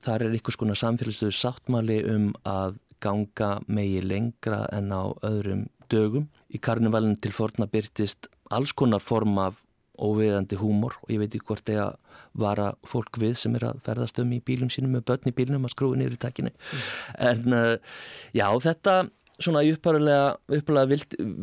[SPEAKER 11] þar er einhvers konar samfélagsögur sáttmáli um að ganga megi lengra en á öðrum dögum. Í karnivalin til forna byrtist alls konar form af óviðandi húmor og ég veit ekki hvort það vara fólk við sem er að ferðast um í bílum sínum með börn í bílunum að skrúi niður í takkinni mm. en uh, já þetta svona upphærulega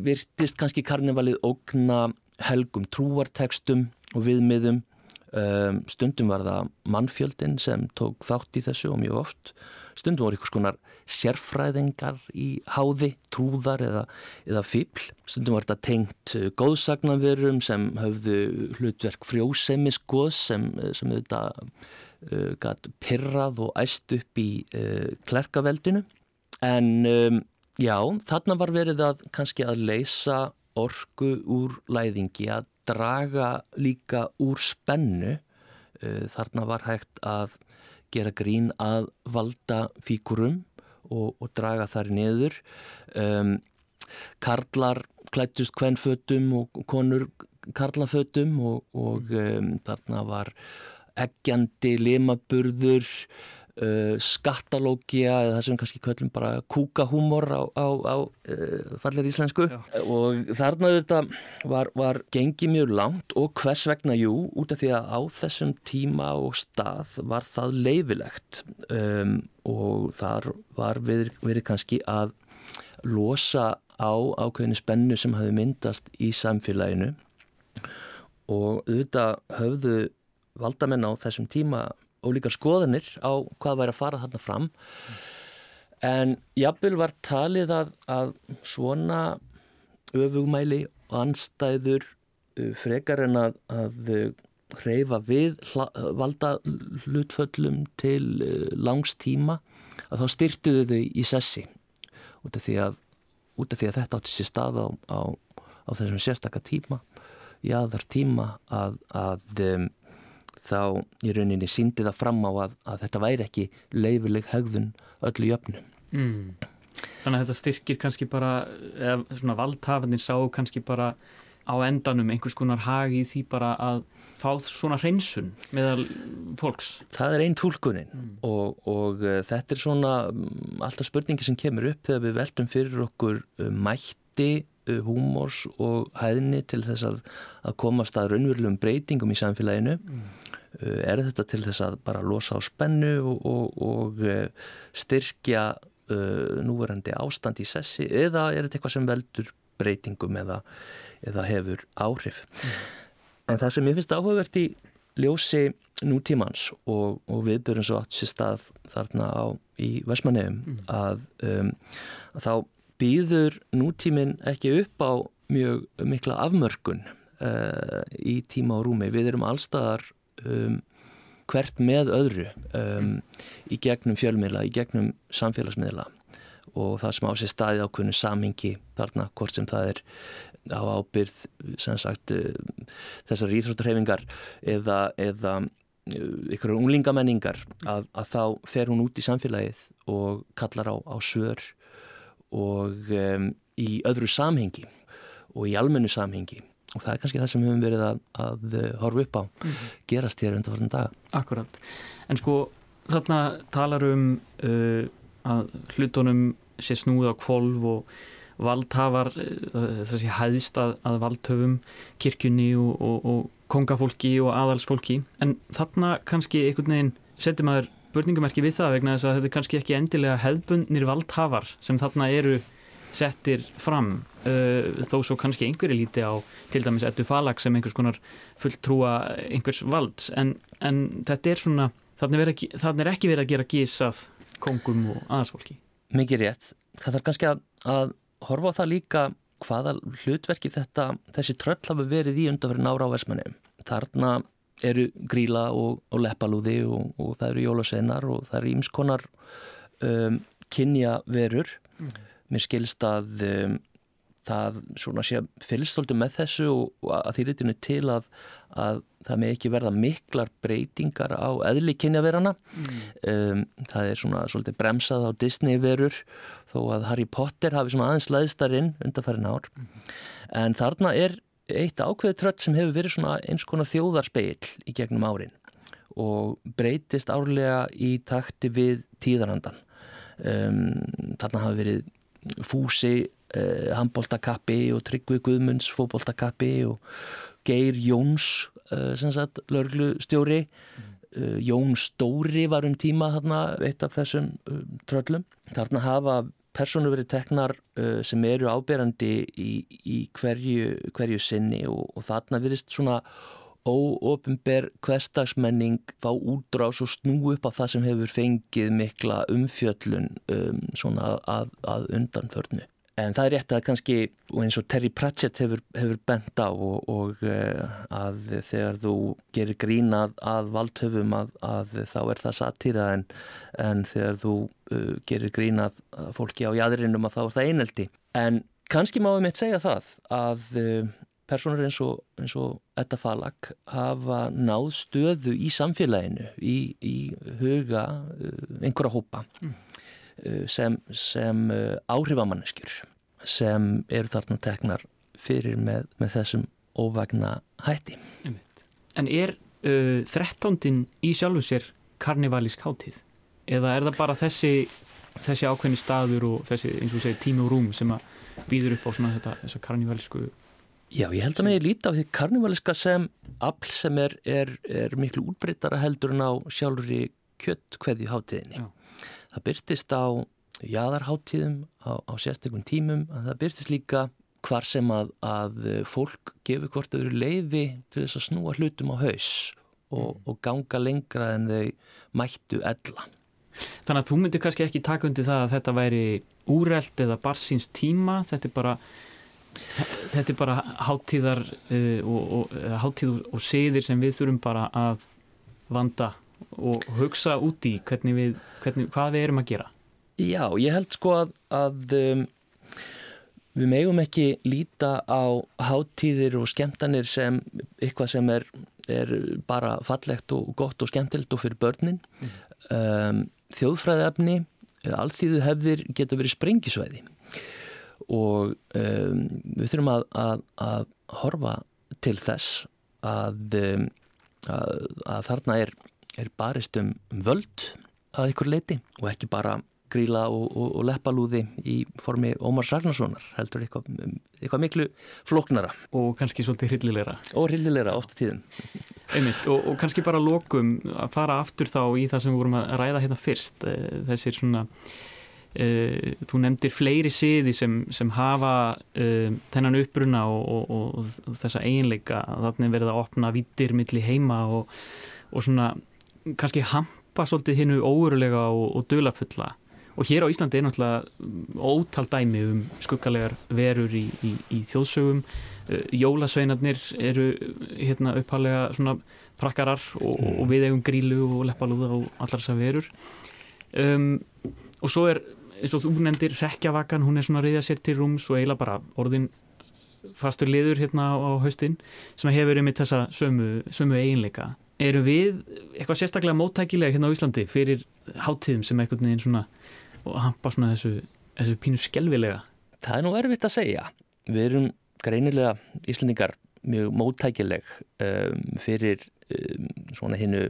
[SPEAKER 11] virtist kannski karnivalið ógna helgum trúartekstum og viðmiðum. Um, stundum var það mannfjöldin sem tók þátt í þessu og mjög oft. Stundum voru einhvers konar sérfræðingar í háði, trúðar eða, eða fíbl, stundum var þetta tengt uh, góðsagnanverum sem höfðu hlutverk frjósemisgoð sem, sem þetta uh, gætt pirrað og æst upp í uh, klerkaveldinu. En um, Já, þarna var verið að kannski að leysa orgu úr læðingi, að draga líka úr spennu. Uh, þarna var hægt að gera grín að valda fíkurum og, og draga þar niður. Um, karlar klættust kvennfötum og konur karlafötum og, og um, þarna var eggjandi limaburður uh, skattalógia eða það sem kannski köllum bara kúkahúmor á, á, á uh, fallir íslensku. Já. og þarna þetta var, var gengið mjög langt og hvers vegna? Jú út af því að á þessum tíma og stað var það leifilegt um, og þar var verið, verið kannski að losa á ákveðinu spennu sem hafi myndast í samfélaginu. Og auðvitað höfðu valdamenn á þessum tíma ólíkar skoðanir á hvað væri að fara þarna fram. En jafnvel var talið að, að svona öfugmæli og anstæður uh, frekar en að, að hreyfa við hla, valda hlutföllum til uh, langs tíma að þá styrtuðu þau í sessi. Út af því að, af því að þetta átti sér stað á, á, á þessum sérstakka tíma í aðvar tíma að, að um, þá í rauninni síndi það fram á að, að þetta væri ekki leifileg högðun öllu jöfnum. Mm.
[SPEAKER 2] Þannig að þetta styrkir kannski bara, eða svona valdhafanir sá kannski bara á endanum einhvers konar hagi í því bara að fá svona hreinsun meðal fólks.
[SPEAKER 11] Það er einn tólkunin mm. og, og uh, þetta er svona um, alltaf spurningi sem kemur upp þegar við veltum fyrir okkur uh, mætti uh, húmors og hæðni til þess að, að komast að raunverulegum breytingum í samfélaginu mm. Eh, er þetta til þess að bara losa á spennu og, og, og eh, styrkja uh, núverandi ástand í sessi eða er þetta eitthvað sem veldur breytingum eða, eða hefur áhrif. En það sem ég finnst áhugavert í ljósi nútímans og, og viðbjörn svo átt sér stað þarna á, í Vestmanneum að, um, að þá býður nútímin ekki upp á mjög mikla afmörkun uh, í tíma og rúmi. Við erum allstaðar um, hvert með öðru um, í gegnum fjölmiðla, í gegnum samfélagsmiðla. Og það sem á sér staði ákveðinu samingi þarna hvort sem það er á ábyrð sem sagt uh, þessar íþróttarhefingar eða, eða ykkur unglingamenningar að, að þá fer hún út í samfélagið og kallar á, á svör og um, í öðru samhengi og í almennu samhengi og það er kannski það sem við höfum verið að, að horfa upp á gerast hér undan varðan dag
[SPEAKER 2] Akkurat, en sko þarna talar um uh, að hlutunum sé snúið á kvolv og valdhafar uh, þessi hæðist að, að valdhöfum kirkjunni og, og, og kongafólki og aðalsfólki. En þarna kannski einhvern veginn setjum maður börningamerki við það vegna þess að þetta er kannski ekki endilega hefðbundnir valdhafar sem þarna eru settir fram uh, þó svo kannski einhverju líti á til dæmis ettu falag sem einhvers konar fulltrúa einhvers valds en, en þetta er svona þarna er, er ekki verið að gera gísað kongum og aðalsfólki
[SPEAKER 11] Mikið rétt, það þarf kannski að, að horfa á það líka hvaða hlutverki þetta, þessi tröll hafa verið í undanverðin ára á Vesmanum. Þarna eru gríla og, og leppalúði og, og það eru jólasennar og það eru ímskonar um, kynja verur. Mm. Mér skilst að um, það svona sé fylgstóldu með þessu og, að því ritinu til að, að það með ekki verða miklar breytingar á eðli kynjaverana. Mm. Um, það er svona svolítið bremsað á Disney verur þó að Harry Potter hafi svona aðeins laðstarinn undanfærin ár. Mm. En þarna er eitt ákveði trött sem hefur verið svona eins konar þjóðarspeil í gegnum árin og breytist árlega í takti við tíðarandan. Um, þarna hafi verið fúsi uh, handbóltakappi og Tryggvi Guðmunds fóbóltakappi og Geir Jóns uh, sagt lörglustjóri mm. uh, Jón Stóri var um tíma þarna eitt af þessum tröllum. Þarna hafa persónu verið teknar sem eru áberandi í, í hverju, hverju sinni og, og þarna verist svona óopenber hverstagsmenning fá útrás og snú upp á það sem hefur fengið mikla umfjöllun um, svona að, að undanförnu. En það er rétt að kannski, eins og Terry Pratchett hefur, hefur bent á og, og að þegar þú gerir grínað að valdhöfum að, að þá er það satýra en, en þegar þú uh, gerir grínað fólki á jæðurinnum að þá er það eineldi. En kannski má við mitt segja það að uh, personur eins og, eins og Etta Falag hafa náð stöðu í samfélaginu, í, í huga uh, einhverja hópa. Mm sem, sem áhrifamanneskjur sem eru þarna teknar fyrir með, með þessum óvagna hætti.
[SPEAKER 2] En er uh, 13. í sjálfu sér karnivalísk hátíð? Eða er það bara þessi, þessi ákveðni staður og þessi eins og segir tími og rúm sem að býður upp á svona þetta, karnivalísku
[SPEAKER 11] Já, ég held að mig líti á því karnivaliska sem afl sem er, er, er miklu útbreytara heldur en á sjálfur kjött hverju hátíðinni. Já. Það byrtist á jæðarháttíðum á, á sérstökum tímum að það byrtist líka hvar sem að, að fólk gefur hvort eru leiði til þess að snúa hlutum á haus og, mm. og ganga lengra en þau mættu ella.
[SPEAKER 2] Þannig að þú myndir kannski ekki taka undir það að þetta væri úreld eða barsins tíma, þetta er bara þetta er bara háttíðar uh, og, og, háttíð og siðir sem við þurfum bara að vanda og hugsa út í hvernig við, hvernig, hvað við erum að gera.
[SPEAKER 11] Já, ég held sko að, að um, við megum ekki líta á háttíðir og skemmtanir sem eitthvað sem er, er bara fallegt og gott og skemmtilt og fyrir börnin. Mm. Um, þjóðfræðefni, alþýðu hefðir geta verið sprengisvæði og um, við þurfum að, að, að horfa til þess að, um, að þarna er, er barist um völd að ykkur leiti og ekki bara gríla og, og, og leppalúði í formi Ómar Sarnasonar heldur eitthvað, eitthvað miklu floknara.
[SPEAKER 2] Og kannski svolítið hryllilegra.
[SPEAKER 11] Og hryllilegra ofta tíðum.
[SPEAKER 2] Einmitt, og, og kannski bara lokum að fara aftur þá í það sem við vorum að ræða hérna fyrst, eh, þessir svona Uh, þú nefndir fleiri siði sem, sem hafa uh, þennan uppruna og, og, og, þessa eiginleika. Þannig verið að opna vittir milli heima og, og svona kannski hampa svolítið hinnu óverulega og dölafulla og hér á Íslandi er náttúrulega ótal dæmi um skuggalegar verur í, í, í þjóðsögum. Uh, jólasveinarnir eru hérna upphalega svona prakkarar og við eigum grílu og leppalúða og allar þessar verur. Um, og svo er eins og þú nefndir rekjavakan, hún er svona að reyða sér til rúms og eiginlega bara orðin fastur liður hérna á haustinn sem hefur yfir þessa sömu, sömu eiginleika. Eru við eitthvað sérstaklega móttækilega hérna á Íslandi fyrir háttíðum sem einhvern veginn svona og hampa svona þessu, þessu pínu skelvilega?
[SPEAKER 11] Það er nú erfitt að segja. Við erum greinilega Íslandingar mjög móttækileg um, fyrir um, svona hinnu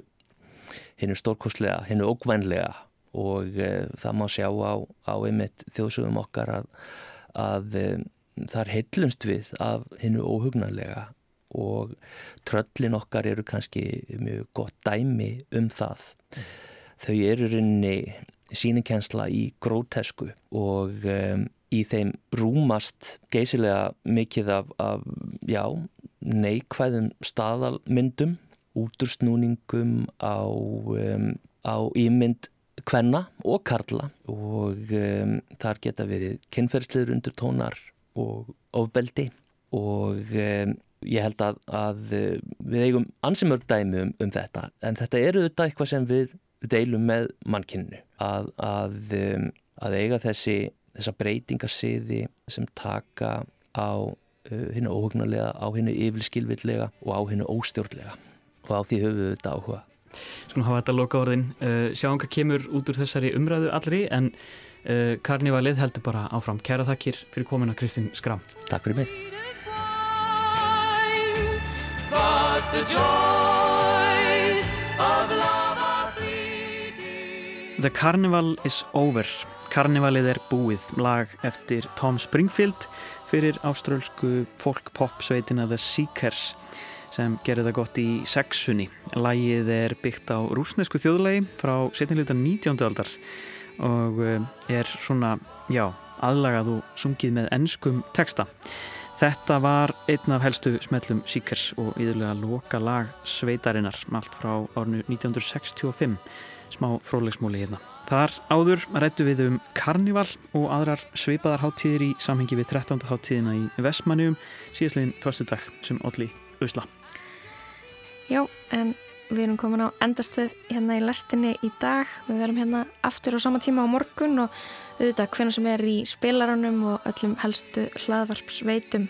[SPEAKER 11] hinnu stórkostlega, hinnu ógvænlega og uh, það má sjá á, á einmitt þjóðsögum okkar að, að um, þar heillumst við af hinnu óhugnarlega og tröllin okkar eru kannski mjög gott dæmi um það. Þau eru rinni síningkensla í grótesku og um, í þeim rúmast geysilega mikið af, af já, neikvæðum staðalmyndum, útursnúningum á, um, á ímynd kvenna og karla og um, þar geta verið kynferðsliður undir tónar og ofbeldi og um, ég held að, að við eigum ansimörg dæmi um, um þetta en þetta eru þetta eitthvað sem við deilum með mannkynnu að, að, um, að eiga þessi þessa breytingasiði sem taka á uh, hennu óhugnarlega, á hennu yfirskilvillega og á hennu óstjórnlega og á því höfum við þetta áhuga
[SPEAKER 2] Skulum hafa þetta loka orðin. Uh, sjáum hvað kemur út úr þessari umræðu allri en uh, karnivalið heldur bara áfram. Kæra þakkir fyrir komuna Kristinn Skram.
[SPEAKER 11] Takk fyrir mig.
[SPEAKER 2] The Carnival is over. Karnivalið er búið. Lag eftir Tom Springfield fyrir áströlsku folk-pop sveitina The Seekers sem gerir það gott í sexunni. Lægið er byggt á rúsnesku þjóðlægi frá setnilegta 19. aldar og eh, er svona, já, aðlagað og sungið með ennskum texta. Þetta var einn af helstu smellum Seekers og yðurlega loka lag sveitarinnar allt frá árnu 1965 smá fróðlegsmóli hérna. Þar áður rættu við um karnival og aðrar sveipaðar háttíðir í samhengi við 13. háttíðina í Vestmannium síðastlegin förstu dag sem Olli Usla.
[SPEAKER 1] Já, en við erum komin á endastöð hérna í lestinni í dag. Við verum hérna aftur á sama tíma á morgun og auðvitað hvernig sem er í spilarunum og öllum helstu hlaðvarpsveitum.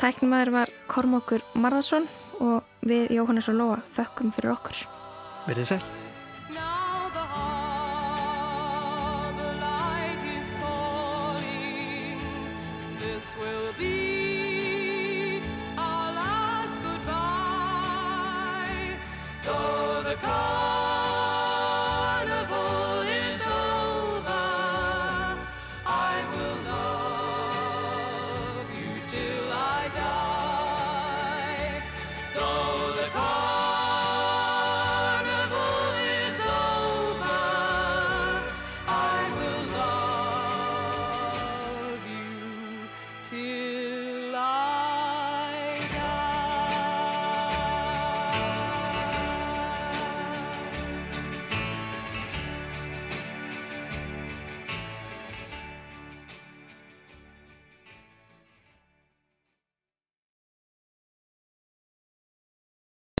[SPEAKER 1] Tæknumæður var Kormokur Marðarsson og við Jóhannes og Lóa þökkum fyrir okkur.
[SPEAKER 2] Verðið sæl.